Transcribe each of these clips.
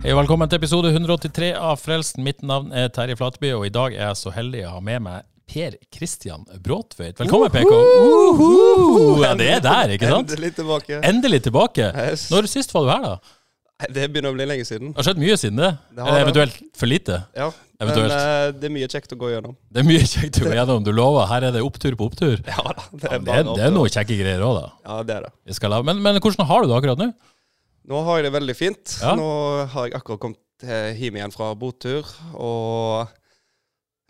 Hei og velkommen til episode 183 av Frelsen. Mitt navn er Terje Flateby, og i dag er jeg så heldig å ha med meg Per Kristian Bråtveit. Velkommen, PK. Ja, det er der, ikke sant? Endelig tilbake. Endelig tilbake. Yes. Når sist var du her, da? Det begynner å bli lenge siden. Det har skjedd mye siden det. Det Eller eventuelt for lite. Ja, Eventuelt. Men eh, det er mye kjekt å gå gjennom. Det er mye kjekt å gå gjennom. Du lover. Her er det opptur på opptur. Ja da, det Ja, er det, er, det er noe kjekke greier òg, da. Ja, det er det. Men, men hvordan har du det akkurat nå? Nå har jeg det veldig fint. Ja. Nå har jeg akkurat kommet eh, hjem igjen fra botur, og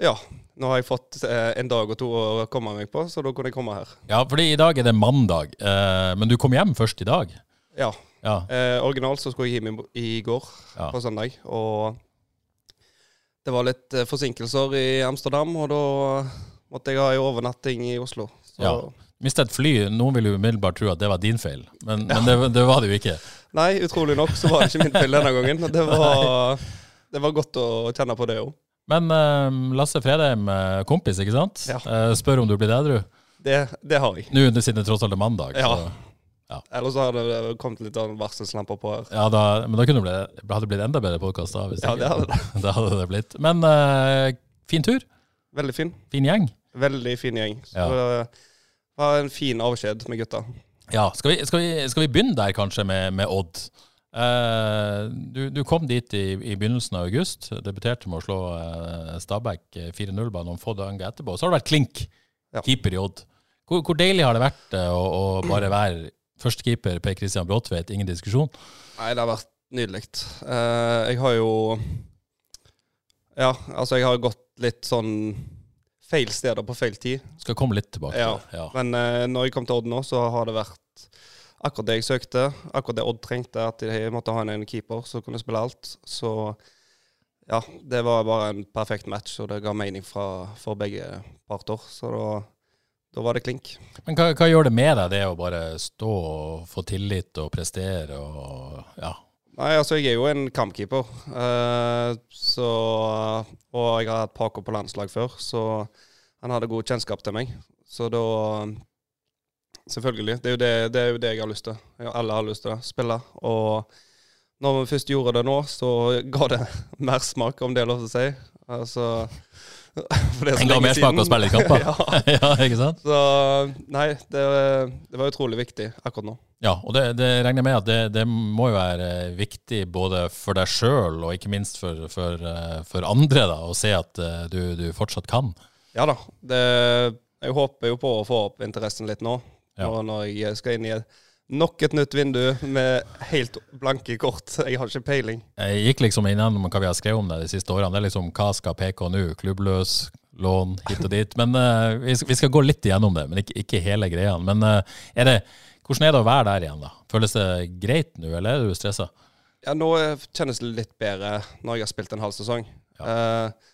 ja. Nå har jeg fått eh, en dag og to å komme meg på, så da kunne jeg komme her. Ja, fordi i dag er det mandag, eh, men du kom hjem først i dag. Ja. Ja. Eh, originalt så skulle jeg hjem i, går, Ja. på søndag, og det var litt forsinkelser i Amsterdam, og da måtte jeg ha en overnatting i Oslo. Så Ja. Mista et fly. Noen vil jo umiddelbart tro at det var din feil, men, men det, det var det jo ikke. Nei, utrolig nok så var det ikke min feil denne gangen. Det var, det var godt å kjenne på det òg. Men uh, Lasse Fredheim, eh, kompis, ikke sant? Ja. Uh, spør om du blir edru. Det, det har jeg. Nå siden det tross alt er mandag. Ja. Så, Ellers så hadde det kommet litt av varselslamper på her. ja, da, men da kunne det blitt, hadde det blitt enda bedre podkast da. Hvis Ja, det hadde det. da hadde det blitt. Men uh, fin tur. Veldig fin. Fin gjeng. Veldig fin gjeng. Så Ja. det var en fin avskjed med gutta. Ja, skal vi, skal vi, skal vi begynne der kanskje med, med Odd? Uh, du, du kom dit i, i begynnelsen av august. Debuterte med å slå uh, Stabæk eh, 4-0 bare noen få dager etterpå. Så har det vært klink, Ja. keeper i Odd. Hvor, hvor deilig har det vært uh, å, å bare være førstekeeper Per Christian Bråtveit? Ingen diskusjon? Nei, det har vært nydelig. Eh, jeg har jo Ja, altså jeg har gått litt sånn feil steder på feil tid. Skal komme litt tilbake Ja. til det. Ja. Men eh, når jeg kom til Odd nå, så har det vært akkurat det jeg søkte. Akkurat det Odd trengte, at de måtte ha en egen keeper som kunne spille alt. Så ja, det var bare en perfekt match, og det ga mening fra, for begge parter. Så da, da var det klink. Men hva, hva gjør det med deg, det å bare stå og få tillit og prestere og ja. Nei, altså jeg er jo en kampkeeper, Uh, så Og jeg har hatt Paco på landslag før, så han hadde god kjennskap til meg. Så da Selvfølgelig. Det er det, det, er jo det jeg har lyst til. Alle har lyst til å Spille. Og når vi først gjorde det nå, så ga det mersmak, om det er lov til å si. Altså for det ga mer mersmak å spille i kamper. ja. ja, ikke sant? Så nei, det, det var utrolig viktig akkurat nå. Ja, og det, det regner jeg med at det, det må jo være viktig både for deg sjøl og ikke minst for, for, eh, for andre, da, å se at eh, du, du fortsatt kan. Ja da. Det, jeg håper jo på å få opp interessen litt nå. Ja. Nå når jeg skal inn i nok et nytt vindu med helt blanke kort. Jeg har ikke peiling. Jeg gikk liksom innom hva vi har skrevet om det de siste årene. Det er liksom hva skal PK nå? Klubbløs, lån, hit og dit. Men uh, vi, skal, vi skal gå litt igjennom det, men ikke, ikke hele greia. Men uh, er det, hvordan er det å være der igjen, da? Føles det greit nå, eller er du stressa? Ja, Nå kjennes det litt bedre når jeg har spilt en halv sesong. Eh,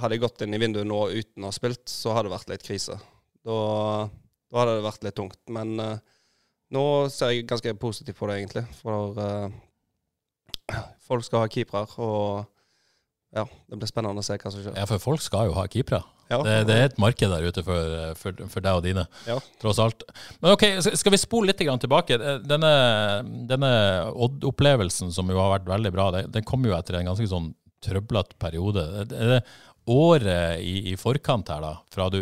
hadde jeg gått inn i vinduet nå uten å ha spilt, så hadde det vært litt krise. Da, da hadde det vært litt tungt. Men eh, nå ser jeg ganske positivt på det, egentlig. For eh, folk skal ha keepere, og ja, det blir spennende å se hva som skjer. Ja, for folk skal jo ha keepere. Ja. Det, det er et marked der ute for, for, for deg og dine, Ja. tross alt. Men ok, skal vi spole litt tilbake? Denne, denne Odd-opplevelsen som jo har vært veldig bra, den, den kom jo etter en ganske sånn trøblete periode. Er det året i, i forkant her, da? Fra du,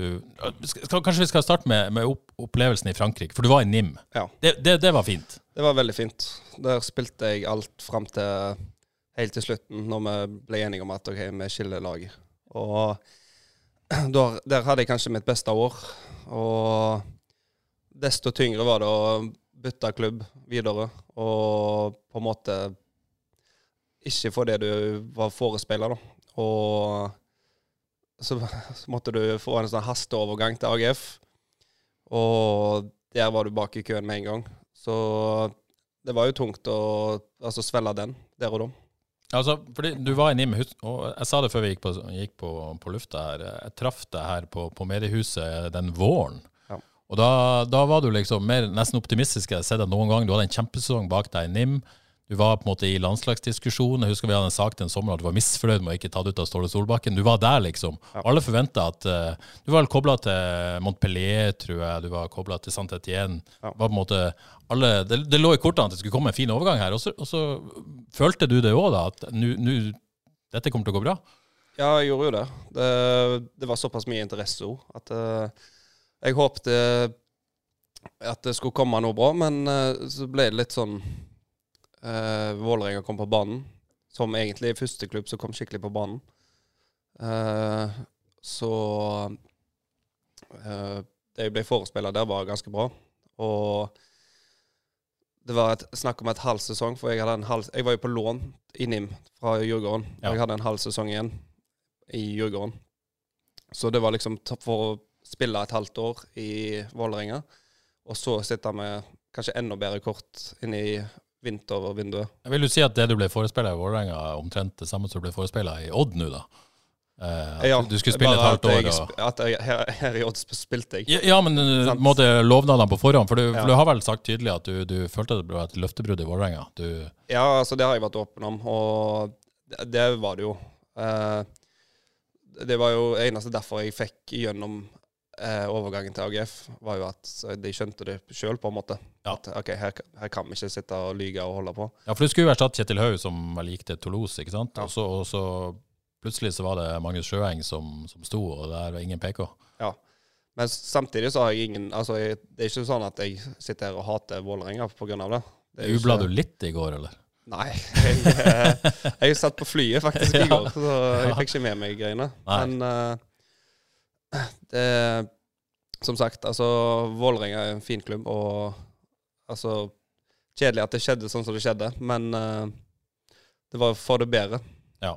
skal, kanskje vi skal starte med, med opp, opplevelsen i Frankrike, for du var i NIM. Ja. Det, det, det var fint. Det var veldig fint. Der spilte jeg alt fram til helt til slutten, når vi ble enige om at ok, vi skiller lag. Og da, der hadde jeg kanskje mitt beste år. Og desto tyngre var det å bytte klubb videre og på en måte ikke få det du var forespeilet, da. Og så, så måtte du få en sånn hasteovergang til AGF. Og der var du bak i køen med en gang. Så det var jo tungt å altså, svelge den der og da. Altså, fordi Du var i NIM, og jeg sa det før vi gikk på, gikk på, på lufta her. Jeg traff deg her på, på mediehuset den våren. Ja. Og da, da, var du liksom mer nesten optimistisk jeg har sett deg noen gang. Du hadde en kjempesesong bak deg i NIM. Du var på en måte i landslagsdiskusjon. Jeg husker vi hadde en sak den sommeren at du var misfornøyd med å ikke ta det ut av Ståle Solbakken. Du var der, liksom. Ja. Alle forventa at uh, Du var kobla til Montpellier, tror jeg. Du var kobla til Saint Etienne. Ja. Var på en måte alle, det, det, lå i kortene at det skulle komme en fin overgang her. Og så, og så følte du det òg, da? At nu, dette kommer til å gå bra? Ja, jeg gjorde jo det. Det, det var såpass mye interesse òg at uh, jeg håpte at det skulle komme noe bra, men uh, så ble det litt sånn Uh, Vålerenga kom på banen, som egentlig første klubb som kom skikkelig på banen. Uh, så uh, det jeg ble forespeila der, var ganske bra. Og det var et, snakk om et halv sesong, for jeg, halv, jeg, var jo på lån i NIM fra Djurgården. Ja. Jeg hadde en halv sesong igjen i Djurgården. Så det var liksom for å spille et halvt år i Vålerenga, og så sitte med kanskje enda bedre kort inn i vintervinduet. Vil du si at det du ble forespeila i Vålerenga, er omtrent det samme som du ble forespeila i Odd nå, da? Eh, ja, du skulle spille et halvt år. Jeg, og... Jeg, her, her, i Odd spilte jeg. Ja, ja men uh, måtte lovnadene på forhånd? For, du, ja. for du, har vel sagt tydelig at du, du følte det ble et løftebrudd i Vålerenga? Ja, altså det har jeg vært åpen om, og det, det var det jo. Eh, det var jo eneste derfor jeg fikk gjennom eh, overgangen til AGF var jo at de skjønte det sjøl, på en måte. Ja. At ok, her, her, kan vi ikke sitte og lyge og holde på. Ja, for du skulle jo erstatte Kjetil Haug, som vel gikk til Toulouse, ikke sant? Ja. Og, så, og, så, plutselig så var det Magnus Sjøeng som, som sto, og der var ingen PK. Ja. Men samtidig så har jeg ingen Altså, jeg, det er ikke sånn at jeg sitter her og hater Vålerenga pga. det. det Jubla ikke... du litt i går, eller? Nei. Jeg, jeg, jeg satt på flyet faktisk i går, så jeg fikk ikke med meg greiene. Nei. Men uh, det Som sagt, altså Vålerenga er en fin klubb, og altså Kjedelig at det skjedde sånn som det skjedde, men uh, det var for det bedre. Ja.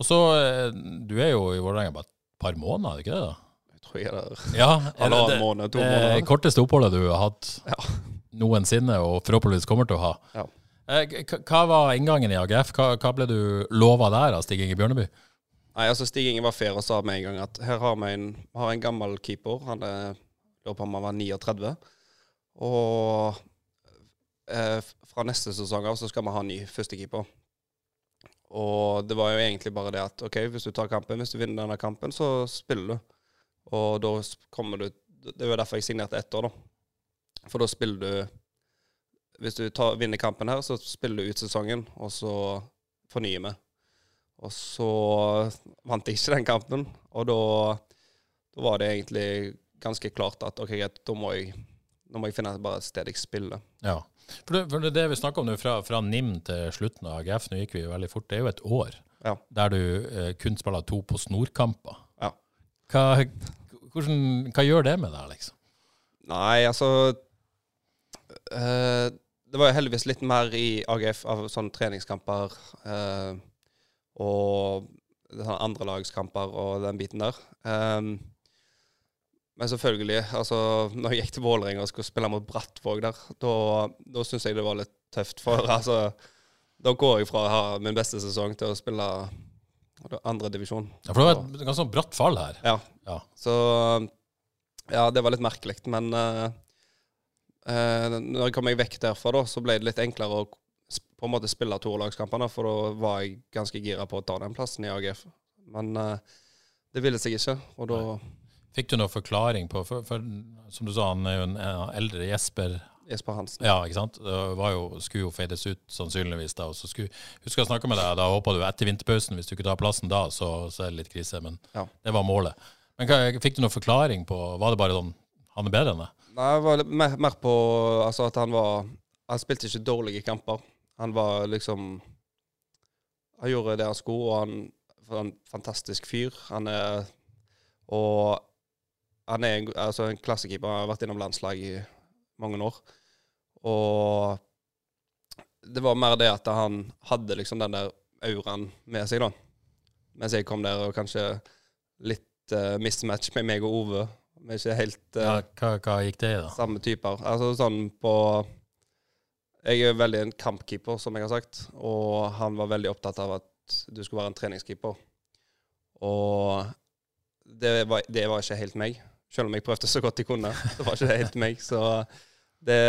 Og så eh, Du er jo i Vålerenga bare et par måneder, er det ikke det? da? Jeg tror jeg er der ja, halvannen måned, to måneder. Det korteste oppholdet du har hatt ja. noensinne, og forhåpentligvis kommer til å ha. Ja. Eh, hva var inngangen i AGF? Hva, hva ble du lova der av Stig Inge Bjørneby? Nei, altså Stig Inge var fair og sa med en gang at her har vi en, har en gammel keeper. Han er, lurer på om han var 39. Og eh, fra neste sesong av så skal vi ha ny førstekeeper. Og det var jo egentlig bare det at OK, hvis du tar kampen, hvis du vinner denne kampen, så spiller du. Og da kommer du Det var derfor jeg signerte ett år, da. For da spiller du Hvis du tar, vinner kampen her, så spiller du ut sesongen, og så fornyer vi. Og så vant jeg ikke den kampen, og da, da var det egentlig ganske klart at OK, greit, da må jeg, da må jeg finne bare et sted jeg spiller. Ja. For det, for det vi snakker om nå, fra, fra, NIM til slutten av AGF, nå gikk vi veldig fort, det er jo et år ja. der du eh, kun spiller to på snorkamper. Ja. Hva, hvordan, hva, gjør det med deg, liksom? Nei, altså eh, Det var jo heldigvis litt mer i AGF av sånne treningskamper. Eh, og sånn andrelagskamper og den biten der. Um, men selvfølgelig, altså når jeg gikk til Vålerenga og skulle spille mot Brattvåg der, da, syns jeg det var litt tøft. For altså, da går jeg fra å ha min beste sesong til å spille andredivisjon. Ja, for det var et ganske bratt fall her. Ja. ja. Så ja, det var litt merkelig. Men uh, uh, når jeg kom meg vekk derfra, da, så ble det litt enklere å på en måte spille toerlagskampene, for da var jeg ganske gira på å ta den plassen i AGF. Men uh, det ville seg ikke, og da Fikk du noen forklaring på for, for, Som du sa, han er jo en, eldre Jesper Jesper Hansen. Ja, ikke sant. Jo, skulle jo feides ut sannsynligvis da. og så skulle, Husker jeg snakka med deg, da håpa du etter vinterpausen, hvis du ikke tar plassen da, så, så, er det litt krise. Men ja. det var målet. Men hva, Fikk du noen forklaring på Var det bare sånn han er bedre enn deg? Nei, det var mer, mer på altså at han var Han spilte ikke dårlige kamper. Han var liksom Han gjorde det han skulle, og han var en fantastisk fyr. Han er Og han er en, altså en klassekeeper. Han har vært innom landslag i mange år. Og det var mer det at han hadde liksom den der auraen med seg, da. Mens jeg kom der og kanskje litt uh, mismatch med meg og Ove. Vi er ikke helt uh, Ja, hva, hva gikk det i, da? samme typer. Altså sånn på Jeg er veldig en kampkeeper, som jeg har sagt. Og han var veldig opptatt av at du skulle være en treningskeeper. Og det var, det var ikke helt meg. Selv om jeg prøvde så godt jeg kunne, så var ikke det helt meg. Så det,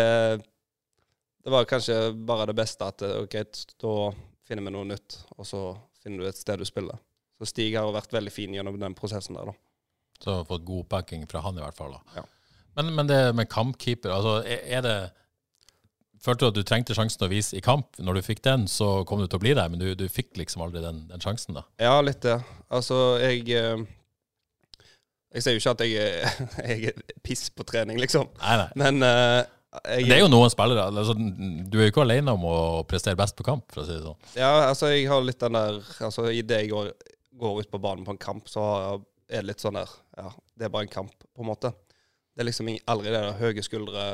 det var kanskje bare det beste at OK, da finner vi noe nytt, og så finner du et sted du spiller. Så Stig har vært veldig fin gjennom den prosessen der, da. Så har fått god backing fra han, i hvert fall. da. Ja. Men, men det med kampkeeper, altså, er det Følte du at du trengte sjansen å vise i kamp? Når du fikk den, så kom du til å bli der, men du, du fikk liksom aldri den, den sjansen, da? Ja, litt det. Altså, jeg eh, Jeg sier jo ikke at jeg jeg er piss på trening, liksom. Nei, nei. Men uh, jeg, Det er jo noen spillere altså, Du er jo ikke alene om å prestere best på kamp, for å si det sånn. Ja, altså, jeg har litt den der Altså, idet jeg går, går ut på banen på en kamp, så har jeg- er det litt sånn der Ja, det er bare en kamp, på en måte. Det er liksom aldri det der høye skuldre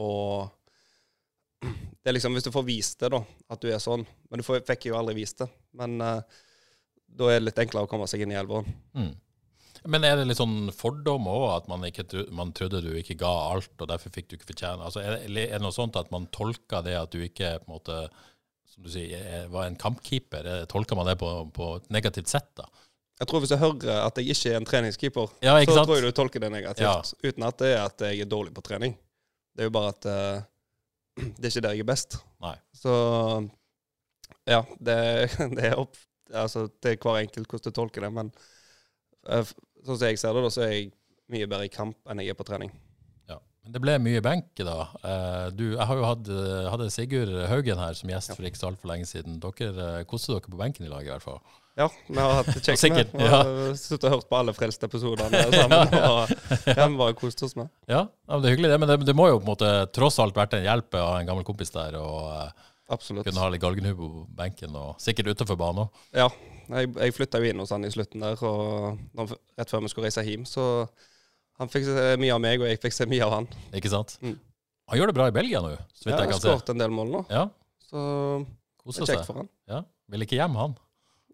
og Det er liksom Hvis du får vist det, da, at du er sånn Men du får, fikk jo aldri vist det. Men uh, da er det litt enklere å komme seg inn i elveren. Mm. Men er det litt sånn fordom òg, at man, ikke, man trodde du ikke ga alt, og derfor fikk du ikke fortjene altså, er, det, er det noe sånt at man tolker det at du ikke på en måte, som du sier, er- var en kampkeeper? Er- Tolker man det på, på et negativt sett, da? Jeg tror Hvis jeg hører at jeg ikke er en treningskeeper, Ja, så sant? tror jeg du tolker det negativt. Ja. Uten at det er at jeg er dårlig på trening. Det er jo bare at eh, det er ikke der jeg er best. Nei. Så ja, det, det er opp altså, til hver enkelt hvordan du tolker det. Men eh, sånn som jeg ser det, da, så er jeg mye bedre i kamp enn jeg er på trening. Ja. Men det ble mye benk, da. Eh, Du, jeg har jo hatt, eh, hadde Sigurd Haugen her som gjest for ikke så altfor lenge siden. Dere koste dere på benken i lag, i hvert fall. Ja, vi har hatt det kjekt med. Har sittet og hørt på alle frelste episodene sammen. og ja, vi bare kost oss med. Ja, ja men det er hyggelig, det. Men det, det må jo på en måte tross alt vært en hjelp ha en gammel kompis der, og eh, Absolutt. kunne ha litt galgenhue på benken, og sikkert utenfor banen òg. Ja, jeg, jeg flytta jo inn hos han i slutten der, og rett før vi skulle reise hjem, så han fikk se mye av meg, og jeg fikk se mye av han. Ikke sant? Mm. Han gjør det bra i Belgia nå, så vidt Ja, jeg kan se. skåret en del mål nå, Ja, så det er kjekt for han. Ja, Vil ikke hjem, han.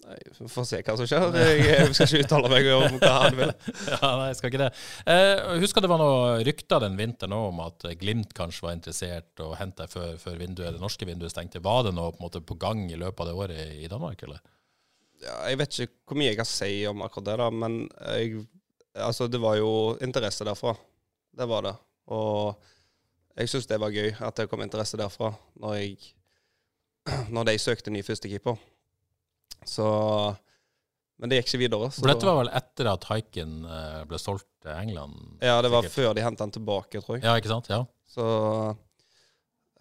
Vi får se hva som skjer. Jeg, skal ikke uttale meg om hva han vil. ja, nei, jeg skal ikke det. Eh, husker det var noe rykter den vinteren om at Glimt kanskje var interessert og hente før, før vinduet, det norske vinduet stengte. Var det noe på, måte, på gang i løpet av det året i, i Danmark, eller? Ja, jeg vet ikke hvor mye jeg kan si om akkurat det, da, men jeg, altså, det var jo interesse derfra. Det var det. Og jeg syns det var gøy at det kom interesse derfra når, jeg, når de søkte ny førstekeeper. Så Men det gikk ikke videre. Så For dette var vel etter at Haiken eh, ble solgt til England? ja, det var sikkert. før de hentet han tilbake, tror jeg. Ja, ikke sant? Ja. Så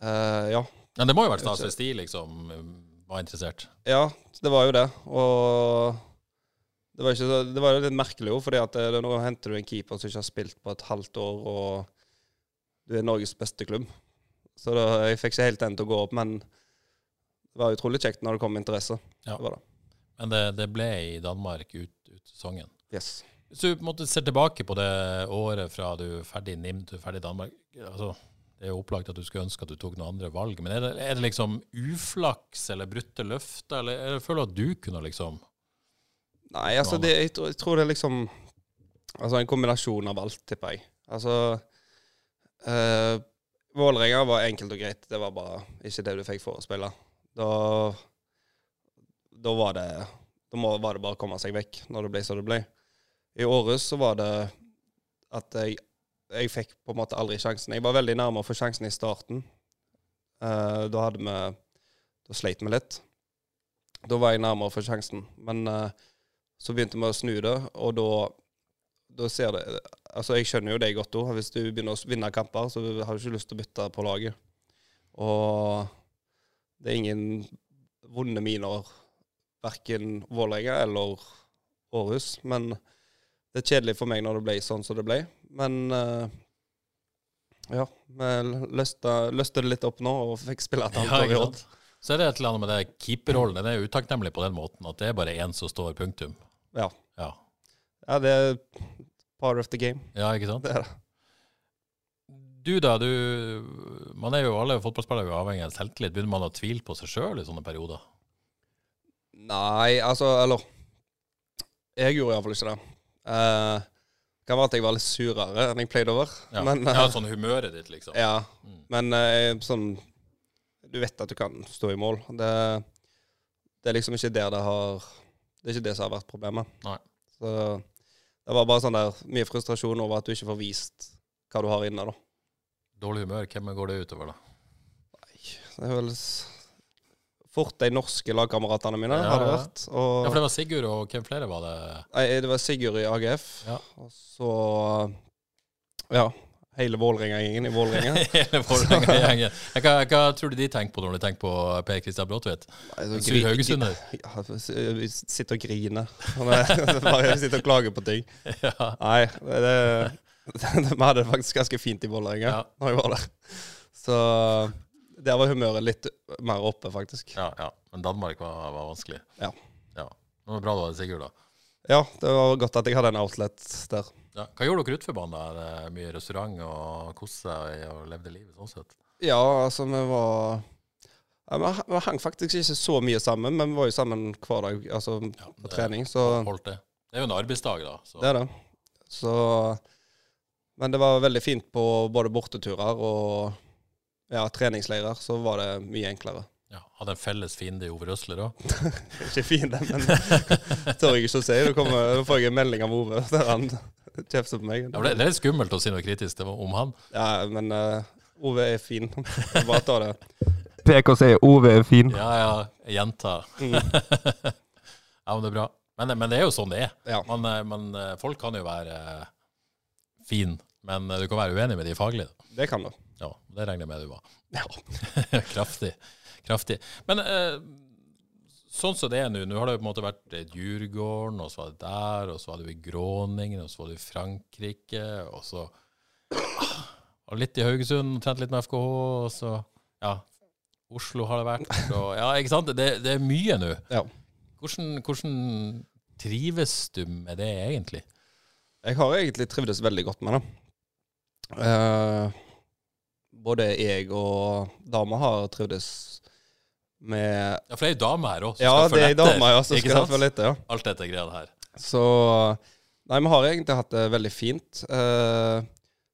uh, ja. Men det må jo være stas hvis de liksom var interessert. Ja, det var jo det. Og det var, ikke så, det var litt merkelig jo, fordi at det, det, nå henter du en keeper som ikke har spilt på et halvt år, og du er Norges beste klubb. Så da, jeg fikk ikke helt den til å gå opp, men det var utrolig kjekt når det kom interesse. Ja. Det var det. Men det, det ble i Danmark ut, ut sesongen. Yes. Hvis du måte ser tilbake på det året fra du er ferdig i NIM til ferdig i Danmark altså, Det er jo opplagt at du skulle ønske at du tok noen andre valg, men er det, er det liksom uflaks eller brutte løfter, eller eller føler du at du kunne liksom Nei, altså det, jeg, tror, jeg tror det er liksom Altså en kombinasjon av alt, tipper jeg. Altså øh, Vålerenga var enkelt og greit. Det var bare ikke det du fikk forespeile. Da Da var det Da var det bare å komme seg vekk når det ble som det ble. I Århus så var det at jeg jeg fikk på en måte aldri sjansen. Jeg var veldig nærme å få sjansen i starten. Uh, da hadde vi Da sleit vi litt. Da var jeg nærmere å få sjansen. Men uh, så begynte vi å snu det, og da, da ser det Altså, jeg skjønner jo det godt òg. Hvis du begynner å vinne kamper, så har du ikke lyst til å bytte på laget. Og det er ingen vonde miner, verken Vålerenga eller Århus. Men det er kjedelig for meg når det ble sånn som det ble. Men uh, ja, vi løste, løste det litt opp nå og fikk spille et annet Ja, sant? Så er det et eller annet med det keeperrollen. Den er utakknemlig på den måten at det er bare én som står, punktum. Ja. Ja, ja, det er part of the game. ja ikke sant? Det er det. Du da, du Man er jo alle fotballspillere er jo avhengig av selvtillit. Begynner man å tvile på seg sjøl i sånne perioder? Nei, altså Eller Jeg gjorde iallfall ikke det. Det kan være at jeg var litt surere enn jeg pleide å være. Ja, Men, ja eh, sånn humøret ditt, liksom. ja. Mm. men uh, sånn Du vet at du kan stå i mål. Det, det er liksom ikke der det har Det er ikke det som har vært problemet. Nei. Så det var bare sånn der mye frustrasjon over at du ikke får vist hva du har inne, da. Dårlig humør, hvem går det utover, da? Nei, Det er vel fort de norske lagkameratene mine, Ja, har det vært. Og Ja, for det var Sigurd, og hvem flere var det? Nei, det var Sigurd i AGF. Ja. Og så Ja. Hele Vålerenga-gjengen i Vålerenga. Hele Vålerenga-gjengen. Hva, hva tror du de tenker på når de tenker på Per Kristian Bråtvedt? Sur Haugesunder? Ja, sitter og griner. Er- sitter og klager på ting. Ja. Nei, det, vi hadde det faktisk ganske fint i Vålerenga Ja. når jeg var der. Så der var humøret litt mer oppe, faktisk. ja, ja. Men Danmark var, var vanskelig. Ja. ja. Det var bra du hadde Sigurd, da. Ja, det var godt at jeg hadde en outlet der. Ja. Hva gjorde dere utenfor banen? da? Er Mye restaurant og kose og levde livet sånn sett? Ja, altså, vi var ja, vi, vi hang faktisk ikke så mye sammen, men vi var jo sammen hver dag altså, på trening. Så Holdt det. Det er jo en arbeidsdag, da. Så. det er det. Så Men det var veldig fint på både borteturer og ja, treningsleirer. Så var det mye enklere. Ja. Hadde en felles fiende i Ove Røsler òg. Ikke fiende, men tør jeg ikke å si. Da, kommer, da får jeg en melding av Ove der han kjefter på meg. Ja, det, det er litt skummelt å si noe kritisk det var om han. Ja, men uh, Ove er fin. Bare ta det. Pek og si Ove er fin. Ja, ja, jenta. Mm. ja, men det er bra. Men, men det er jo sånn det er. Ja. Man, men eh, folk kan jo være eh, fin, men eh, du kan være uenig med de faglige. Det kan du. Ja, det regner jeg med du var. Ja. kraftig. Kraftig. Men eh, sånn som det er nå, nå har det jo på en måte vært Djurgården, og så var det der, og så var du i Gråningen, og så var du i Frankrike, og så og litt i Haugesund, trent litt med FKH, og så ja, Oslo har det vært. Og, ja, ikke sant? Det, det er mye nå. Ja. Hvordan, hvordan trives du med det, egentlig? Jeg har egentlig trivdes veldig godt med det. Eh, både jeg og dama har trivdes med Ja, for det er ei dame her òg som Ja, skal det følge er dame ja, som ikke skal sant? følge etter. Ja. Alt dette greia her. Så Nei, vi har egentlig hatt det veldig fint. Uh,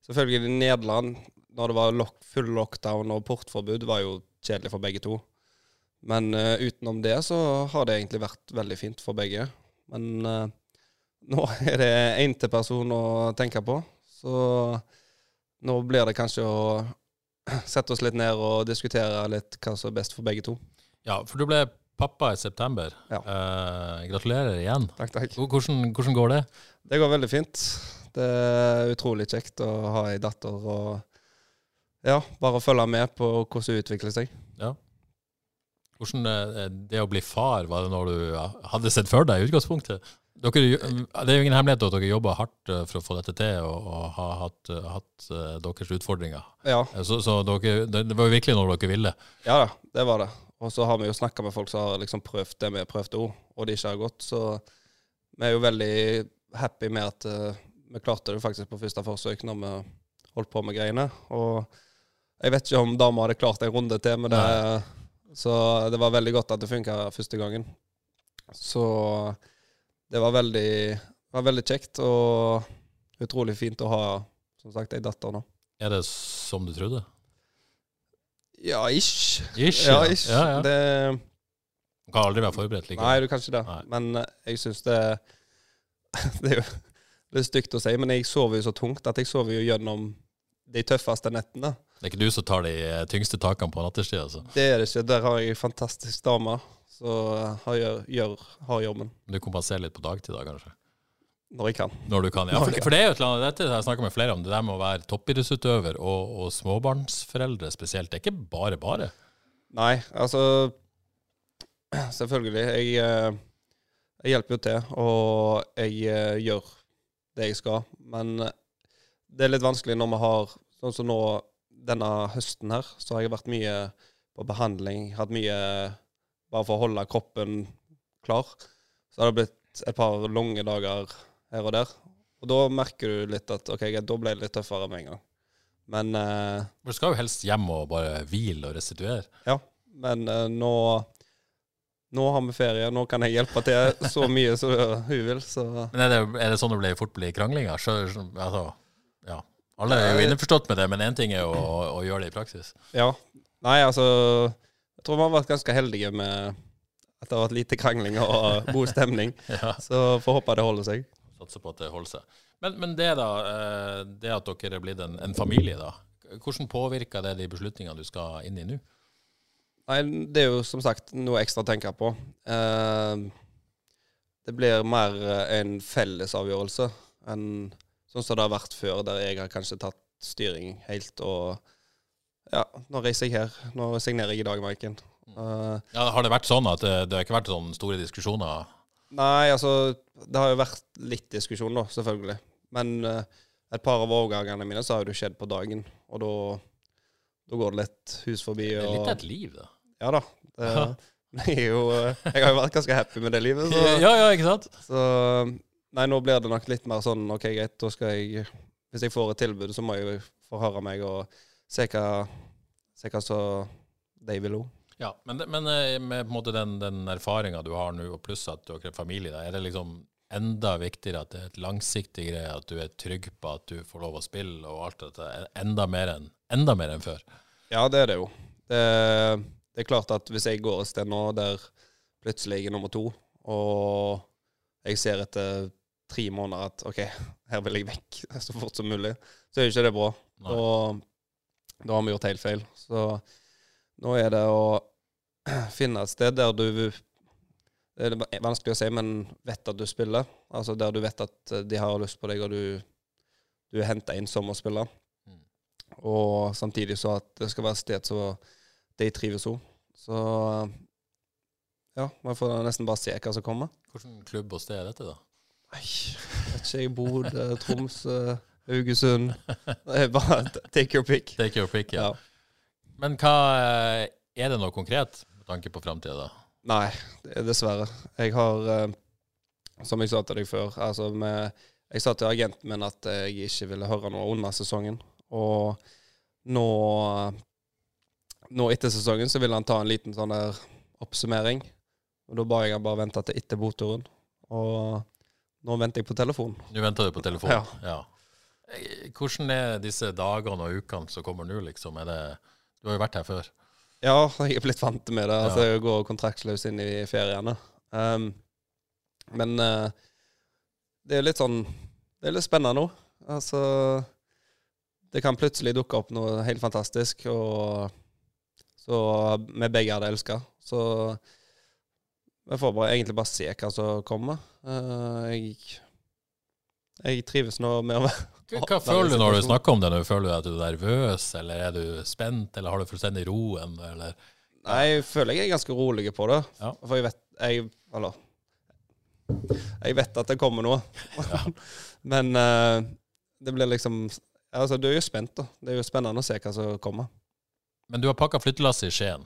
selvfølgelig Nederland, når det var lock, full lockdown og portforbud, var jo kjedelig for begge to. Men uh, utenom det så har det egentlig vært veldig fint for begge. Men uh, nå er det én til person å tenke på, så nå blir det kanskje å sette oss litt ned og diskutere litt hva som er best for begge to. Ja, for du ble pappa i september. Ja. Eh, gratulerer igjen. Takk, takk. Hvordan, hvordan går det? Det går veldig fint. Det er utrolig kjekt å ha ei datter og ja, bare følge med på hvordan hun utvikler seg. Ja. Hvordan eh, Det å bli far, var det noe du hadde sett for deg i utgangspunktet? Dere, det er jo ingen hemmelighet at dere jobber hardt eh, for å få dette til, og, og har hatt, eh, hatt eh, deres utfordringer. Ja, Så, så dere, det, var jo virkelig noe dere ville. ja da, det var det. Og så har vi jo snakka med folk som har liksom prøvd det vi prøvde òg, og det ikke har gått. Så vi er jo veldig happy med at uh, vi klarte det faktisk på første forsøk når vi holdt på med greiene. Og jeg vet ikke om dama hadde klart en runde til med det, så det var veldig godt at det funka første gangen. Så det var veldig, var veldig kjekt og utrolig fint å ha som sagt ei datter nå. Er det som du trodde? Ja, ish. Ish, Ja, ja. ish. Ja, ja. Det Du kan aldri være forberedt likevel. Nei, du kan ikke det. Nei. Men eh, jeg syns det Det er jo er stygt å si, men jeg sover jo så tungt at jeg sover jo gjennom de tøffeste nettene. Det er ikke du som tar de eh, tyngste takene på nattestid? altså. Det er det ikke. Der har jeg en fantastisk dame som har, gjør, gjør, har jobben du kompenserer litt på dagtid, da, kanskje? når jeg kan. Når du kan, ja. For, for det er jo et eller annet, dette har jeg snakker med flere om, det der med å være toppidrettsutøver og, og småbarnsforeldre spesielt. Det er ikke bare bare. Nei, altså Selvfølgelig. Jeg, eh, jeg hjelper jo til, og jeg eh, gjør det jeg skal. Men eh, det er litt vanskelig når vi har Sånn som nå denne høsten her, så har jeg vært mye på behandling. Hatt mye bare for å holde kroppen klar. Så har det blitt et par lange dager her og der. Og da merker du litt at OK, da ble det litt tøffere med en gang. Men eh, Du skal jo helst hjem og bare hvile og restituere. ja, men eh, nå nå har vi ferie, nå kan jeg hjelpe til så mye som hun vil. Så Men er det, er det sånn det blir fort blir kranglinger? Så, så, altså. Alle er jo innforstått med det, men én ting er jo å, å gjøre det i praksis. ja. Nei, altså Jeg tror vi har vært ganske heldige med at det har vært lite krangling og god stemning. Ja. Så får håpe det holder seg. Satser på at det holder seg. Men, men det da, eh, det at dere er blitt en, en familie, da. Hvordan påvirker det de beslutningene du skal inn i nå? Nei, det er jo som sagt noe ekstra å tenke på. Eh, det blir mer en fellesavgjørelse enn sånn som det har vært før, der jeg har kanskje tatt styring helt og Ja, nå reiser jeg her. Nå signerer jeg i dag, Maiken. Uh, Ja, har det vært sånn at det, det har ikke vært sånne store diskusjoner? Nei, altså Det har jo vært litt diskusjon, da, selvfølgelig. Men uh, et par av overgangene mine så har jo det skjedd på dagen, og da, da går det litt hus forbi. Det er litt av et liv, da. Ja da. Det, jeg, jo, eh, jeg har jo vært ganske happy med det livet. Så, Ja, ja, ikke sant? så Nei, nå blir det nok litt mer sånn OK, greit, da skal jeg Hvis jeg får et tilbud, så må jeg forhøre meg og se hva, se hva så de vil òg. Ja, men, men eh, med på en måte den, den erfaringa du har nå, og pluss at dere er familie, da, er det liksom enda viktigere at det er et langsiktig greie, at du er trygg på at du får lov å spille og alt dette, er enda mer enn enda mer enn før? Ja, det er det jo. Det, det er klart at hvis jeg går et sted nå der plutselig er nummer to, og jeg ser etter tre måneder at OK, her vil jeg vekk så fort som mulig, så er jo ikke det bra. Nei. Og da har vi gjort helt feil. Så nå er det å finne et sted der du Det er vanskelig å si, men vet at du spiller. Altså der du vet at de har lyst på deg, og du, du er henta inn som å spille. Mm. Og samtidig så at det skal være et sted så de trives òg. Så ja, man får nesten bare se hva som kommer. Hvilken klubb og sted er dette, da? Nei, vet ikke jeg. Bodø, Tromsø, Haugesund. Det er bare take your pick. Take your pick, ja. Ja. Men hva eh, Er det noe konkret med tanke på framtida, da? Nei, er dessverre. Jeg har, eh, som jeg sa til deg før altså med, Jeg sa til agenten min at jeg ikke ville høre noe under sesongen. Og nå, nå etter sesongen så ville han ta en liten sånn der oppsummering. Og da ba jeg han bare vente til etter boturen. Og nå venter jeg på telefon. Nå venter du på telefonen? Ja. Ja. Hvordan er disse dagene og ukene som kommer nå, liksom? Er det, du har jo vært her før. Ja, jeg er blitt vant med det. Altså, Jeg går kontraktsløs inn i feriene. Um, men uh, det er litt sånn Det er litt spennende nå. Altså Det kan plutselig dukke opp noe helt fantastisk, og så vi begge hadde elska. Så vi får bare, egentlig bare se hva som kommer. Uh, jeg, jeg trives nå med å være Hva, Ja, er føler du når du snakker om det? Når Føler du at du er nervøs, eller er du spent, eller har du fullstendig roen? Eller? Nei, jeg føler jeg er ganske rolig på det. Ja. For jeg vet jeg, Eller Jeg vet at det kommer noe. Men uh, det blir liksom Altså, du er jo spent, da. Det er jo spennende å se hva som kommer. Men du har pakka flyttelasset i Skien.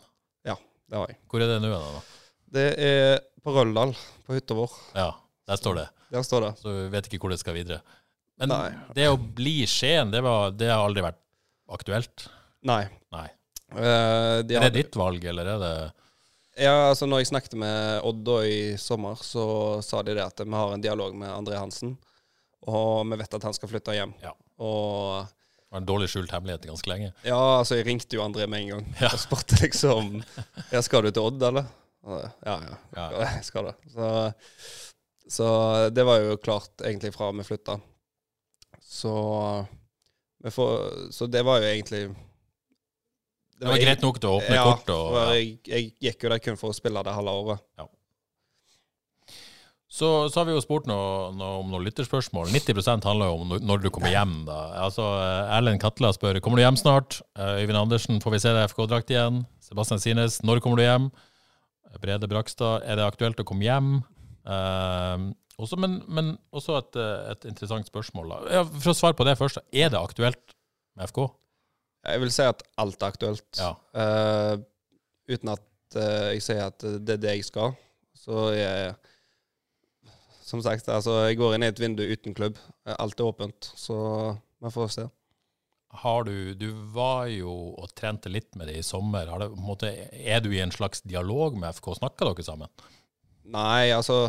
Ja, Det har jeg. Hvor er det nå? da? Det er på Røldal, på hytta vår. Ja, der står det. Der står det. Så vi vet ikke hvor det skal videre. Men Nei. det å bli Skien, det, var, det har aldri vært aktuelt? Nei. Nei. Uh, de Er hadde- det ditt valg, eller er det Ja, altså når jeg snakket med Odd da i sommer, så sa de det at vi har en dialog med André Hansen, og vi vet at han skal flytte hjem. Ja. Og det var en dårlig skjult hemmelighet ganske lenge? ja, altså jeg ringte jo André med en gang Ja. og spurte liksom Ja, skal du til Odd, eller? Ja, ja, Ja. jeg skal det. Så, så det var jo klart egentlig fra vi flytta. Så Så det var jo egentlig Det var greit nok til å åpne ja, kort og ja. jeg, jeg gikk jo der kun for å spille det halve året. Så, så har vi jo spurt noe, noe om noen lytterspørsmål. 90 handler jo om når- du kommer hjem. da. Altså, Erlend Katla spør kommer du hjem snart. Eh, Øyvind Andersen, får vi se deg i FK-drakt igjen? Sebastian Sines, når kommer du hjem? Brede Brakstad, er det aktuelt å komme hjem? Uh, også, men, men også et, eh, et interessant spørsmål. Ja, for å svare på det først, er det aktuelt med FK? Jeg vil si at alt er aktuelt. Ja. Uh, uten at uh, jeg sier at det er det jeg skal. Så jeg Som sagt, altså, jeg går inn i et vindu uten klubb. Alt er åpent, så vi får se. Har du Du var jo og trente litt med det i sommer. Har det, måte, er du i en slags dialog med FK? Snakker dere sammen? Nei, altså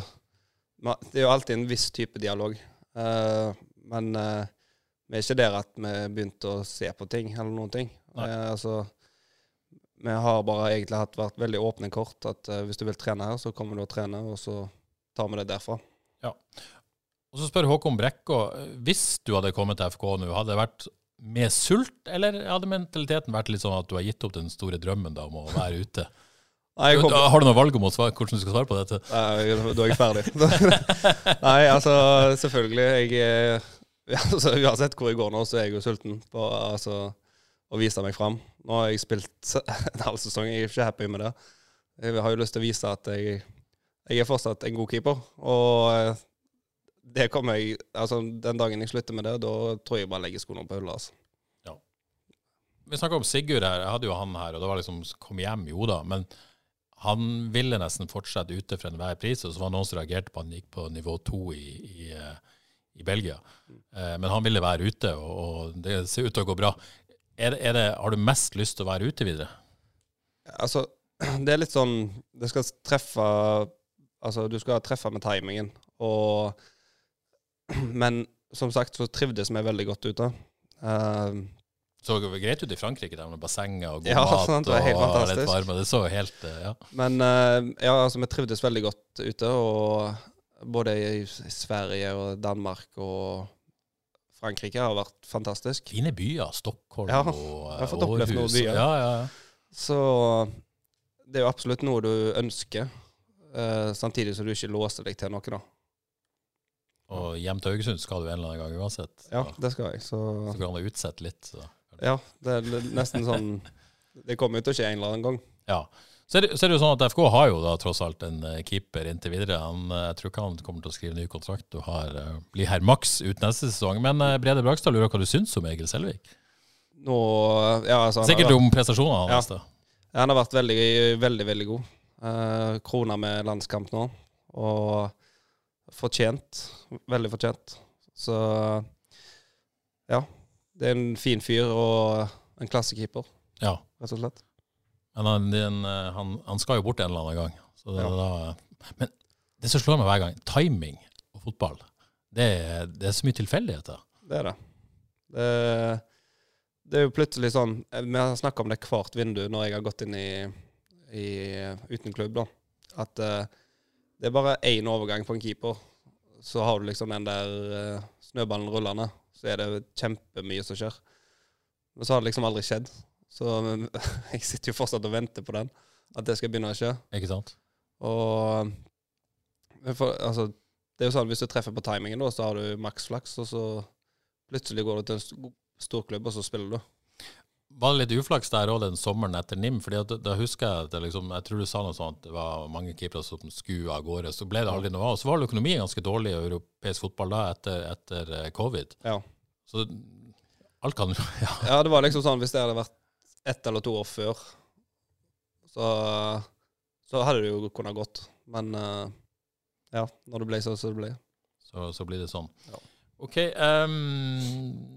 Det er jo alltid en viss type dialog. Uh, men uh, vi er ikke der at vi begynte å se på ting eller noen ting. Eh, altså Vi har bare egentlig hatt vært veldig åpne kort. At hvis du vil trene her, så kommer du og trener, og så tar vi det derfra. Og så spør Håkon Brekkå, hvis du hadde kommet til FK nå, hadde det vært med sult, eller hadde mentaliteten vært litt sånn at du har gitt opp den store drømmen da om å være ute? Nei, kom, Har du noe valg om å svare, hvordan du skal svare på dette? Nei, da er jeg ferdig. Nei, altså, selvfølgelig. Jeg er- altså, Uansett hvor jeg går nå, så er jeg jo sulten på altså, å vise meg fram. Nå har jeg spilt en halv sesong, jeg er ikke happy med det. Jeg har jo lyst til å vise at jeg, jeg er fortsatt en god keeper. Og eh, det kommer jeg Altså, den dagen jeg slutter med det, da tror jeg bare legger skoene på hylla. Altså. Vi snakka om Sigurd her, jeg hadde jo han her, og det var liksom kom hjem, jo da. Men han ville nesten fortsette ute for enhver pris, og så var det noen som reagerte på at han gikk på nivå to i, i, eh, i Belgia. Eh, Men han ville være ute, og det ser ut til å gå bra. Er det, er det, har du mest lyst til å være ute videre? Altså, det er litt sånn Det skal treffe Altså, du skal treffe med timingen. Og Men som sagt så trivdes vi veldig godt ute. Uh, Så det greit ut i Frankrike der med bassenger og god Ja, mat sant, det var helt og fantastisk. litt varme. Det så helt eh, Ja. Men uh, ja, altså, vi trivdes veldig godt ute. Og både i Sverige og Danmark og Frankrike har vært fantastisk. Fine byer. Stockholm Ja, og jeg har fått opplevd noen byer. Ja, ja, ja. Så det er jo absolutt noe du ønsker. uh, samtidig som du ikke låser deg til noe, da. Og hjem til Haugesund skal du en eller annen gang uansett. Ja, det skal jeg. Så så kan det utsette litt. Så. ja, det er nesten sånn Det kommer jo til å skje en eller annen gang. Ja. Så er, det, så er det jo sånn at FK har jo da tross alt en eh, keeper inntil videre. Han, eh, jeg tror ikke han kommer til å skrive ny kontrakt og har, eh, blir her maks ut neste sesong. Men Brede Brakstad lurer hva du syns om Egil Selvik? Nå Ja, altså Sikkert om prestasjonene hans. vært- han har vært veldig, veldig, veldig god. Krona med landskamp nå. Og fortjent. Veldig fortjent. Så ja. Det er en fin fyr og en klassekeeper, Ja. rett og slett. Men han, eh, han, han skal jo bort en eller annen gang. Så det, Ja. da, men det som slår meg hver gang, timing og fotball, det, det er så mye tilfeldigheter. Det er det. Det, det er jo plutselig sånn Vi har snakka om det hvert vindu når jeg har gått inn i, i uten klubb, da. At eh, det er bare én overgang på en keeper. Så har du liksom den der eh, snøballen rullende. Så er det kjempemye som skjer. Men så har det liksom aldri skjedd. Så jeg sitter jo fortsatt og venter på den. At det skal begynne å skje. Ikke sant? Og for, altså, det er jo sånn hvis du treffer på timingen, da, så har du maks flaks, og så plutselig går du til en st- stor klubb, og så spiller du. Var det litt uflaks der òg den sommeren etter NIM? Fordi at, da husker jeg at det liksom, jeg tror du sa noe sånt, det var mange keepere som skulle av gårde. Så ble det aldri noe av. Og Så var økonomien ganske dårlig i europeisk fotball da etter, etter eh, covid. Ja. Så alt kan ja. ja, det var liksom sånn hvis det hadde vært ett eller to år før, så, så hadde det jo kunnet gått. Men eh, ja, når det ble så, så det ble. Så, så blir det sånn. Ja. OK. um,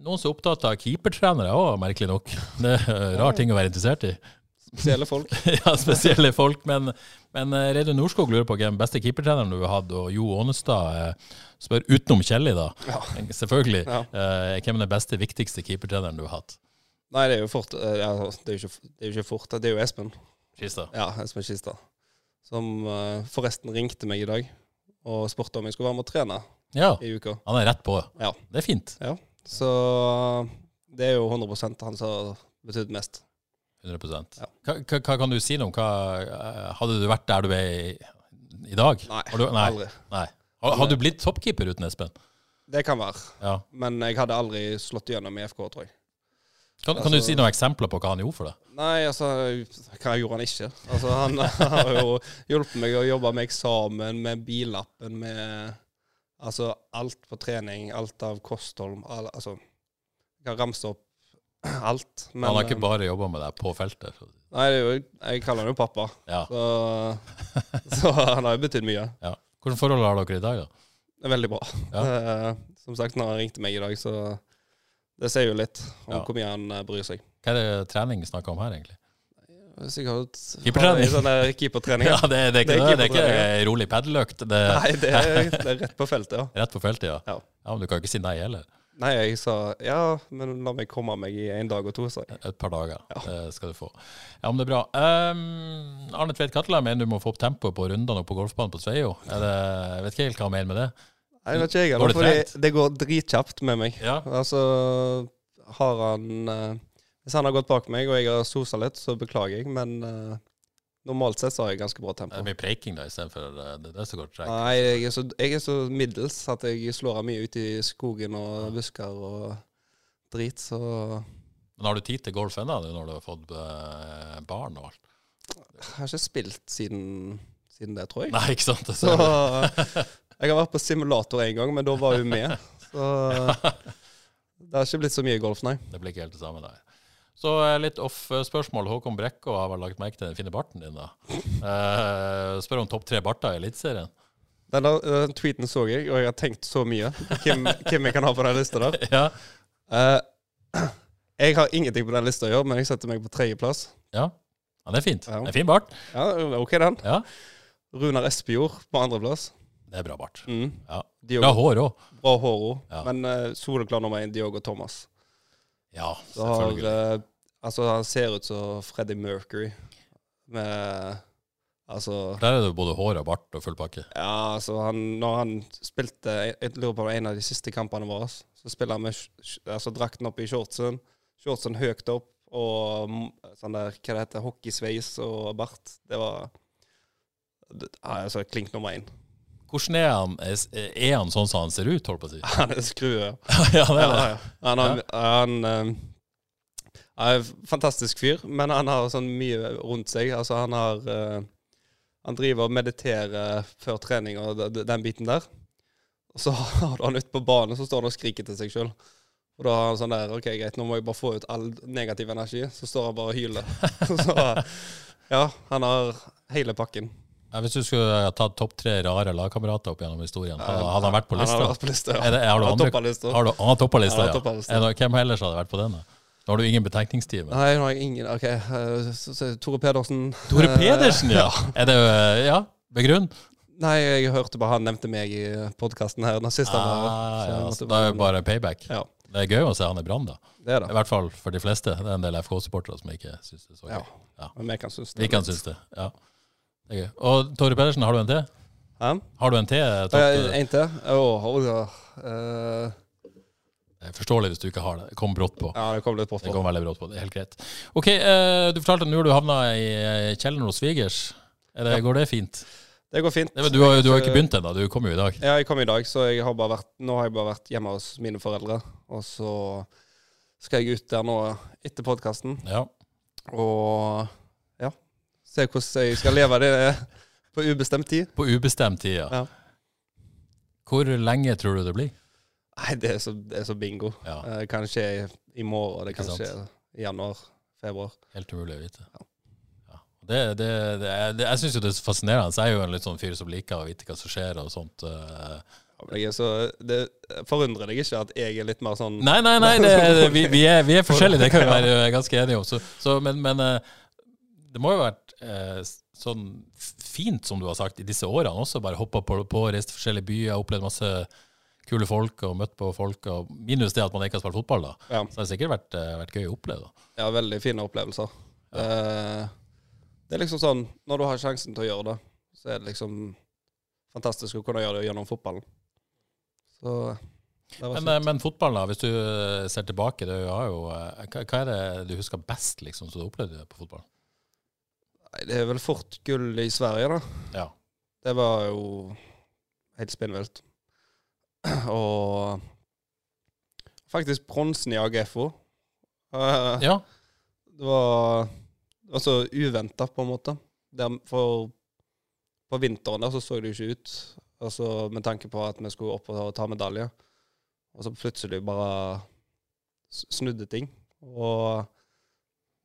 noen som er opptatt av keepertrenere òg, merkelig nok. Det er rar ting å være interessert i. Spesielle folk. ja, spesielle folk. Men, men eh, Reidun Norskog lurer på hvem beste keepertreneren du har hatt, og Jo Ånestad eh, spør utenom Kjelli, da. Selvfølgelig. Ja. Eh, hvem er den beste, viktigste keepertreneren du har hatt? Nei, det er jo fort ja, det, er jo ikke, det er jo ikke fort. Det er jo Espen. Kista. Ja, Espen Kista. Som forresten ringte meg i dag og spurte om jeg skulle være med og trene Ja. i uka. Han er rett på. Ja. Det er fint. Ja, så det er jo 100% han som har betydd mest. 100 Ja. hva, kan du si noe om hva eh, Hadde du vært der du er i, i dag? Nei, Har du, nei, aldri. nei. Har, har du blitt toppkeeper uten Espen? Det kan være, Ja. men jeg hadde aldri slått gjennom i FK, tror jeg. Kan, kan du Altså- si noen eksempler på hva han gjorde for deg? Nei, altså, hva gjorde han ikke? Altså, han har jo hjulpet meg å jobbe med eksamen, med billappen, med altså alt på trening, alt av kosthold, al altså Jeg kan ramse opp alt. Men han har ikke eh, bare jobba med deg på feltet. Nei, det er jo, jeg kaller han jo pappa, Ja. så, så han har jo betydd mye. ja. Hvilke forhold har dere i dag, da? Det er veldig bra. Ja. Eh, som sagt, når han ringte meg i dag, så Det sier jo litt om hvor mye han eh, bryr seg. Hva er det trening snakker om her, egentlig? Sikkert Keepertrening. Sånne keepertrening. Ja, det, det ikke Det er det. Det ikke rolig padeløkt. Det Nei, det er, det er rett på feltet, ja. rett på feltet, ja. Ja. Ja, Men du kan ikke si nei heller. Nei, jeg sa ja, men la meg komme meg i en dag og to, jeg. Et par dager. Det skal du få. Ja, men det er bra. Um, Arne Tveit Katla mener du må få opp tempoet på rundene og på golfbanen på Sveio. Jeg vet ikke helt hva han mener med det. Nei, det vet ikke jeg Går det det, det går dritkjapt med meg. Ja. Altså, har han eh, Hvis han har gått bak meg og jeg har sosa litt, så beklager jeg, men uh, normalt sett så har jeg ganske bra Det tempo. er mye preiking da, istedenfor uh, det, det som går tregt. Nei, jeg er, så, jeg er så middels at jeg slår av mye ute i skogen og busker og drit, så Men har du tid til golf ennå, når du har fått uh, barn og alt? jeg har ikke spilt siden, siden det, tror jeg. Nei, ikke sant? Så jeg har vært på simulator en gang, men da var hun med. Så det har ikke blitt så mye golf, nei. Det blir ikke helt det samme der. Så eh, litt off-spørsmål. Håkon Brekkå har vel lagt merke til den fine barten din, da. Eh, spør om topp tre barter i Eliteserien. Den, der, den tweeten så jeg, og jeg har tenkt så mye hvem, hvem jeg kan ha på den lista der. Ja. Eh, jeg har ingenting på den lista å gjøre, men jeg setter meg på tredjeplass. ja. Ja, det er fint. Ja. Det er fin bart. Ja, OK, den. Ja. Runar Espejord på andreplass. Det er bra bart. Mm. Ja. Bra Diogo, hår òg. bra hår òg. Ja. Men uh, soleklar nummer én, Diogo Thomas. Ja, selvfølgelig. Så har, selvfølgelig. Eh, altså, han ser ut som Freddie Mercury. Med Altså Der er det både hår og bart og full pakke. Ja, altså han, når han spilte Jeg lurer på en av de siste kampene våre, så spiller han med altså, drakten opp i shortsen. Shortsen høyt opp, og mm, sånn der, hva det heter, hockeysveis og bart. Det var det, altså, klink nummer én. Hvordan er han? Er han sånn som han ser ut, holdt på å si? Han er skrue. ja, det er Ja, det. ja. Han, har, han eh, er en fantastisk fyr, men han har sånn mye rundt seg. Altså, han har uh, Han driver og mediterer før trening og den biten der. Og så har du han ute på banen, så står han og skriker til seg sjøl. Og da har han sånn der OK, greit, nå må jeg bare få ut all negativ energi. Så står han bare og hyler. så ja, han har hele pakken. Ja, hvis du skulle ha tatt topp tre rare lagkamerater opp gjennom historien, hadde, han vært på Han lista? har vært på lista, ja. Er det, har du andre? Har du, han har toppa lista, ja. Er det- Hvem ellers hadde vært på den? da? Nå har du ingen betenkningstid. Nei, nå har jeg ingen OK. eh, så, så, Tore Pedersen. Tore Eh, Pedersen, ja! Er det eh, Ja, begrunn? Nei, jeg hørte bare han nevnte meg i podkasten her. Siste han var, Ah, ja, måtte da er det bare payback. Ja, Det er gøy å se han i Brann, da. det er I hvert fall for de fleste. Det er en del FK-supportere som ikke syns det er så gøy. Ja. Men vi kan synes det. Vi kan synes det. Ja. Det er gøy. Og Tore Pedersen, har du en til? Hæ? Har du en til? En til? Å, oh, oh, Det er forståelig hvis du ikke har det. Det kom brått på. ja, det kom litt brått på. Det kom veldig brått på. Det er helt greit. Ok, eh, Du fortalte at nå har du havna i eh, kjelleren hos svigers. Er det, Går det fint? Det går fint. Det, du, har, jo- du har ikke begynt ennå, du kom jo i dag. Ja, jeg kom i dag, så har vært, nå har jeg bare vært hjemme hos mine foreldre. Og så skal jeg ut der nå etter podkasten Ja. og ja, se hvordan jeg skal leve det på ubestemt tid. På ubestemt tid, ja. Ja. Hvor lenge tror du det blir? Nei, det er så, det er så bingo. Ja. Eh, Det kan skje i, i morgen, det kan sant? skje i januar, februar. Helt umulig å vite. Ja. Det, det, det, er- det, jeg syns jo det er fascinerende. Jeg er jo en litt sånn fyr som liker å vite hva som skjer og sånt. eh. Jeg er så, det forundrer deg ikke at jeg er litt mer sånn Nei, nei, nei, det, det, vi, vi, er, vi er forskjellige, det kan vi være ganske enige om. Så, så, men men eh, det må jo ha vært eh, sånn fint, som du har sagt, i disse årene også. Bare hoppa på, på reist til forskjellige byer, opplevd masse kule folk og møtt på folk. Og minus det at man ikke har spilt fotball, da. Ja. Så det har sikkert vært, eh, vært gøy å oppleve. da. Ja, veldig fine opplevelser. Eh, det er liksom sånn Når du har sjansen til å gjøre det, så er det liksom fantastisk å kunne gjøre det gjennom fotballen. Så det var Men, eh, men fotballen, da, hvis du eh, ser tilbake, det har jo, eh, hva er det du husker best liksom, som du opplevde på fotball? Nei, det er vel fort gull i Sverige, da. Ja. Det var jo helt spinnvilt. Og faktisk bronsen i AGFO. Uh, ja. Det var, så uventa, på en måte. Der, for på vinteren der så så det jo ikke ut, altså, med tanke på at vi skulle opp og ta medalje. Og så plutselig bare snudde ting. Og,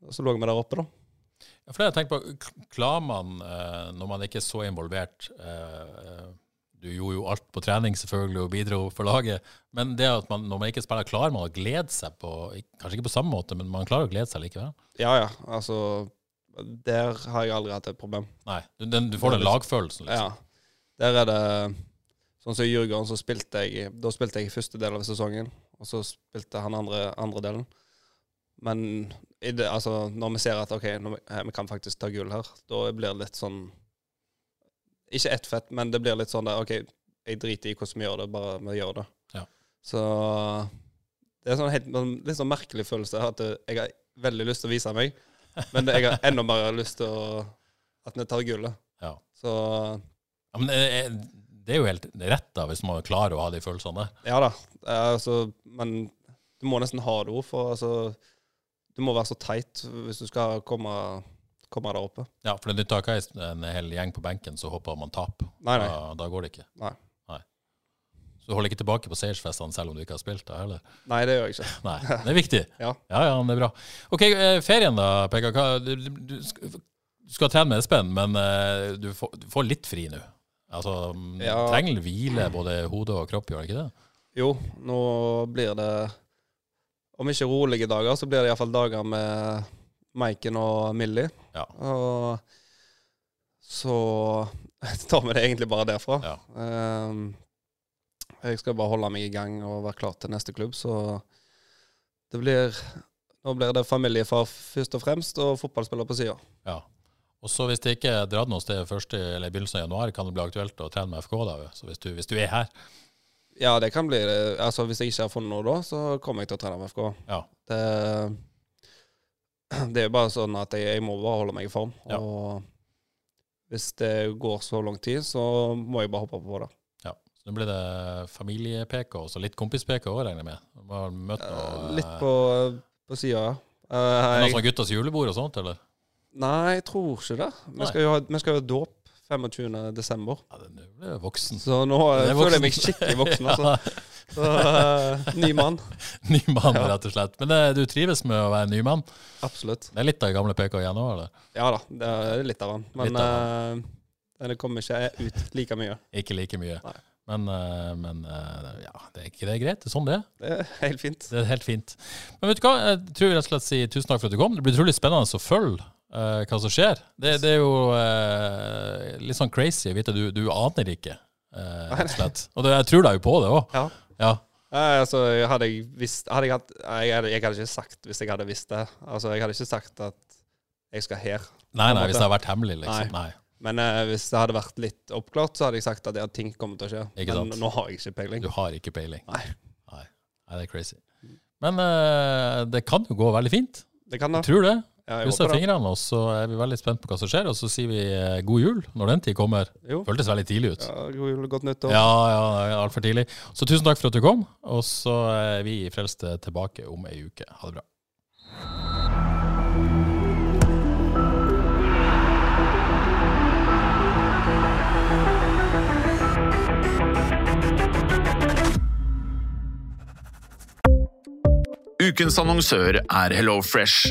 og så lå vi der oppe, da. Ja, for det jeg tenkt på, Klarer man, eh, når man ikke er så involvert, eh, du gjorde jo alt på trening selvfølgelig og bidro for laget. Men det at man, når man ikke spiller, klarer man å glede seg på Kanskje ikke på samme måte, men man klarer å glede seg likevel. Ja, ja. Altså Der har jeg aldri hatt et problem. Nei, du, den, du får den lagfølelsen, liksom. Ja. Der er det Sånn som i Djurgården, så spilte jeg Da spilte jeg første del av sesongen, og så spilte han andre, andre delen. Men det, altså, når vi ser at OK, vi, vi kan faktisk ta gull her, da blir det litt sånn Ikke ett fett, men det blir litt sånn der OK, jeg driter i hvordan vi gjør det, bare vi gjør det. Ja. Så det er sånn helt, litt sånn merkelig følelse at jeg har veldig lyst til å vise meg, men jeg har enda mer lyst til å, at vi tar gullet. Ja. Så ja, men det, det er jo helt rett, da, hvis man klarer å ha de følelsene. Ja da. Altså, men du må nesten ha det òg, for altså Du må være så teit hvis du skal komme, komme der oppe. Ja, for det nytter ikke en hel gjeng på benken, så håper man taper. Nei, nei. Da, da går det ikke. Nei. Så du holder ikke tilbake på seiersfestene selv om du ikke har spilt da, heller? Nei, det gjør jeg ikke. Nei, Det er viktig. ja. ja, ja, det er bra. Ok, eh, ferien da, Pekka. Du, du, du skal- trene med Espen, men eh, du får, du får litt fri nå. Altså, mm, Ja. trenger hvile både hode og kropp, gjør det ikke det? Jo, nå blir det Om ikke rolige dager, så blir det iallfall dager med Maiken og Millie. Ja. Og så tar vi det egentlig bare derfra. Ja. Um, jeg skal bare holde meg i gang og være klar til neste klubb, så det blir Nå blir det familiefar først og fremst, og fotballspiller på sida. Ja. Og så hvis det ikke er dratt noe sted første, eller i begynnelsen av januar, kan det bli aktuelt å trene med FK da? Så hvis du, hvis du er her? Ja, det kan bli det. Altså, hvis jeg ikke har funnet noe da, så kommer jeg til å trene med FK. Ja. Det, det er bare sånn at jeg, jeg må bare holde meg i form. Ja. Og hvis det går så lang tid, så må jeg bare hoppe på det. ja. Så nå blir det familie-PK og så litt kompis-PK òg, regner jeg med? Må noe, uh, Litt på, på sida, ja. Uh, Noe sånn guttas julebord og sånt, eller? nei, jeg tror ikke det. Vi skal jo ha, vi skal jo ha dåp 25. desember. Ja, den nå blir jeg voksen. Så nå er eh, føler jeg meg skikkelig voksen, altså. Så, eh, ny mann. Ny mann, Ja. rett og slett. Men eh, du trives med å være ny mann? Absolutt. Det er litt av gamle PK igjen òg, eller? Ja da, det er litt av han. Men av uh, det kommer ikke ut like mye. Ikke like mye. Nei. Men, eh, men eh, ja, det er ikke det er greit. Det er sånn det er. Det er helt fint. Det er helt fint. Men vet du hva, jeg tror vi rett og slett sier tusen takk for at du kom. Det blir utrolig spennende å følge uh, hva som skjer. Det, det er jo uh, litt sånn crazy å vite du, du aner ikke, uh, rett og slett. Og det, jeg tror deg jo på det òg. Ja. Ja. Nei, altså, hadde jeg visst hadde jeg, hatt, jeg, hadde, jeg hadde ikke sagt hvis jeg hadde visst det. Altså, jeg hadde ikke sagt at jeg skal her. Nei, nei, hvis det hadde vært hemmelig, liksom. Nei. Men eh, hvis det hadde vært litt oppklart, så hadde jeg sagt at ja, ting kommer til å skje. Ikke Men sant. nå har jeg ikke peiling. Du har ikke peiling. Nei. Nei, nei det er crazy. Men eh, det kan jo gå veldig fint. Det kan det. Tror det. Krysser fingrene, og så er vi veldig spent på hva som skjer. Og så sier vi eh, god jul når den tid kommer. Jo. Føltes veldig tidlig ut. Ja, god jul godt nyttår. Ja, ja, altfor tidlig. Så tusen takk for at du kom. Og så er vi i Frelste tilbake om ei uke. Ha det bra. Ukens annonsør er HelloFresh.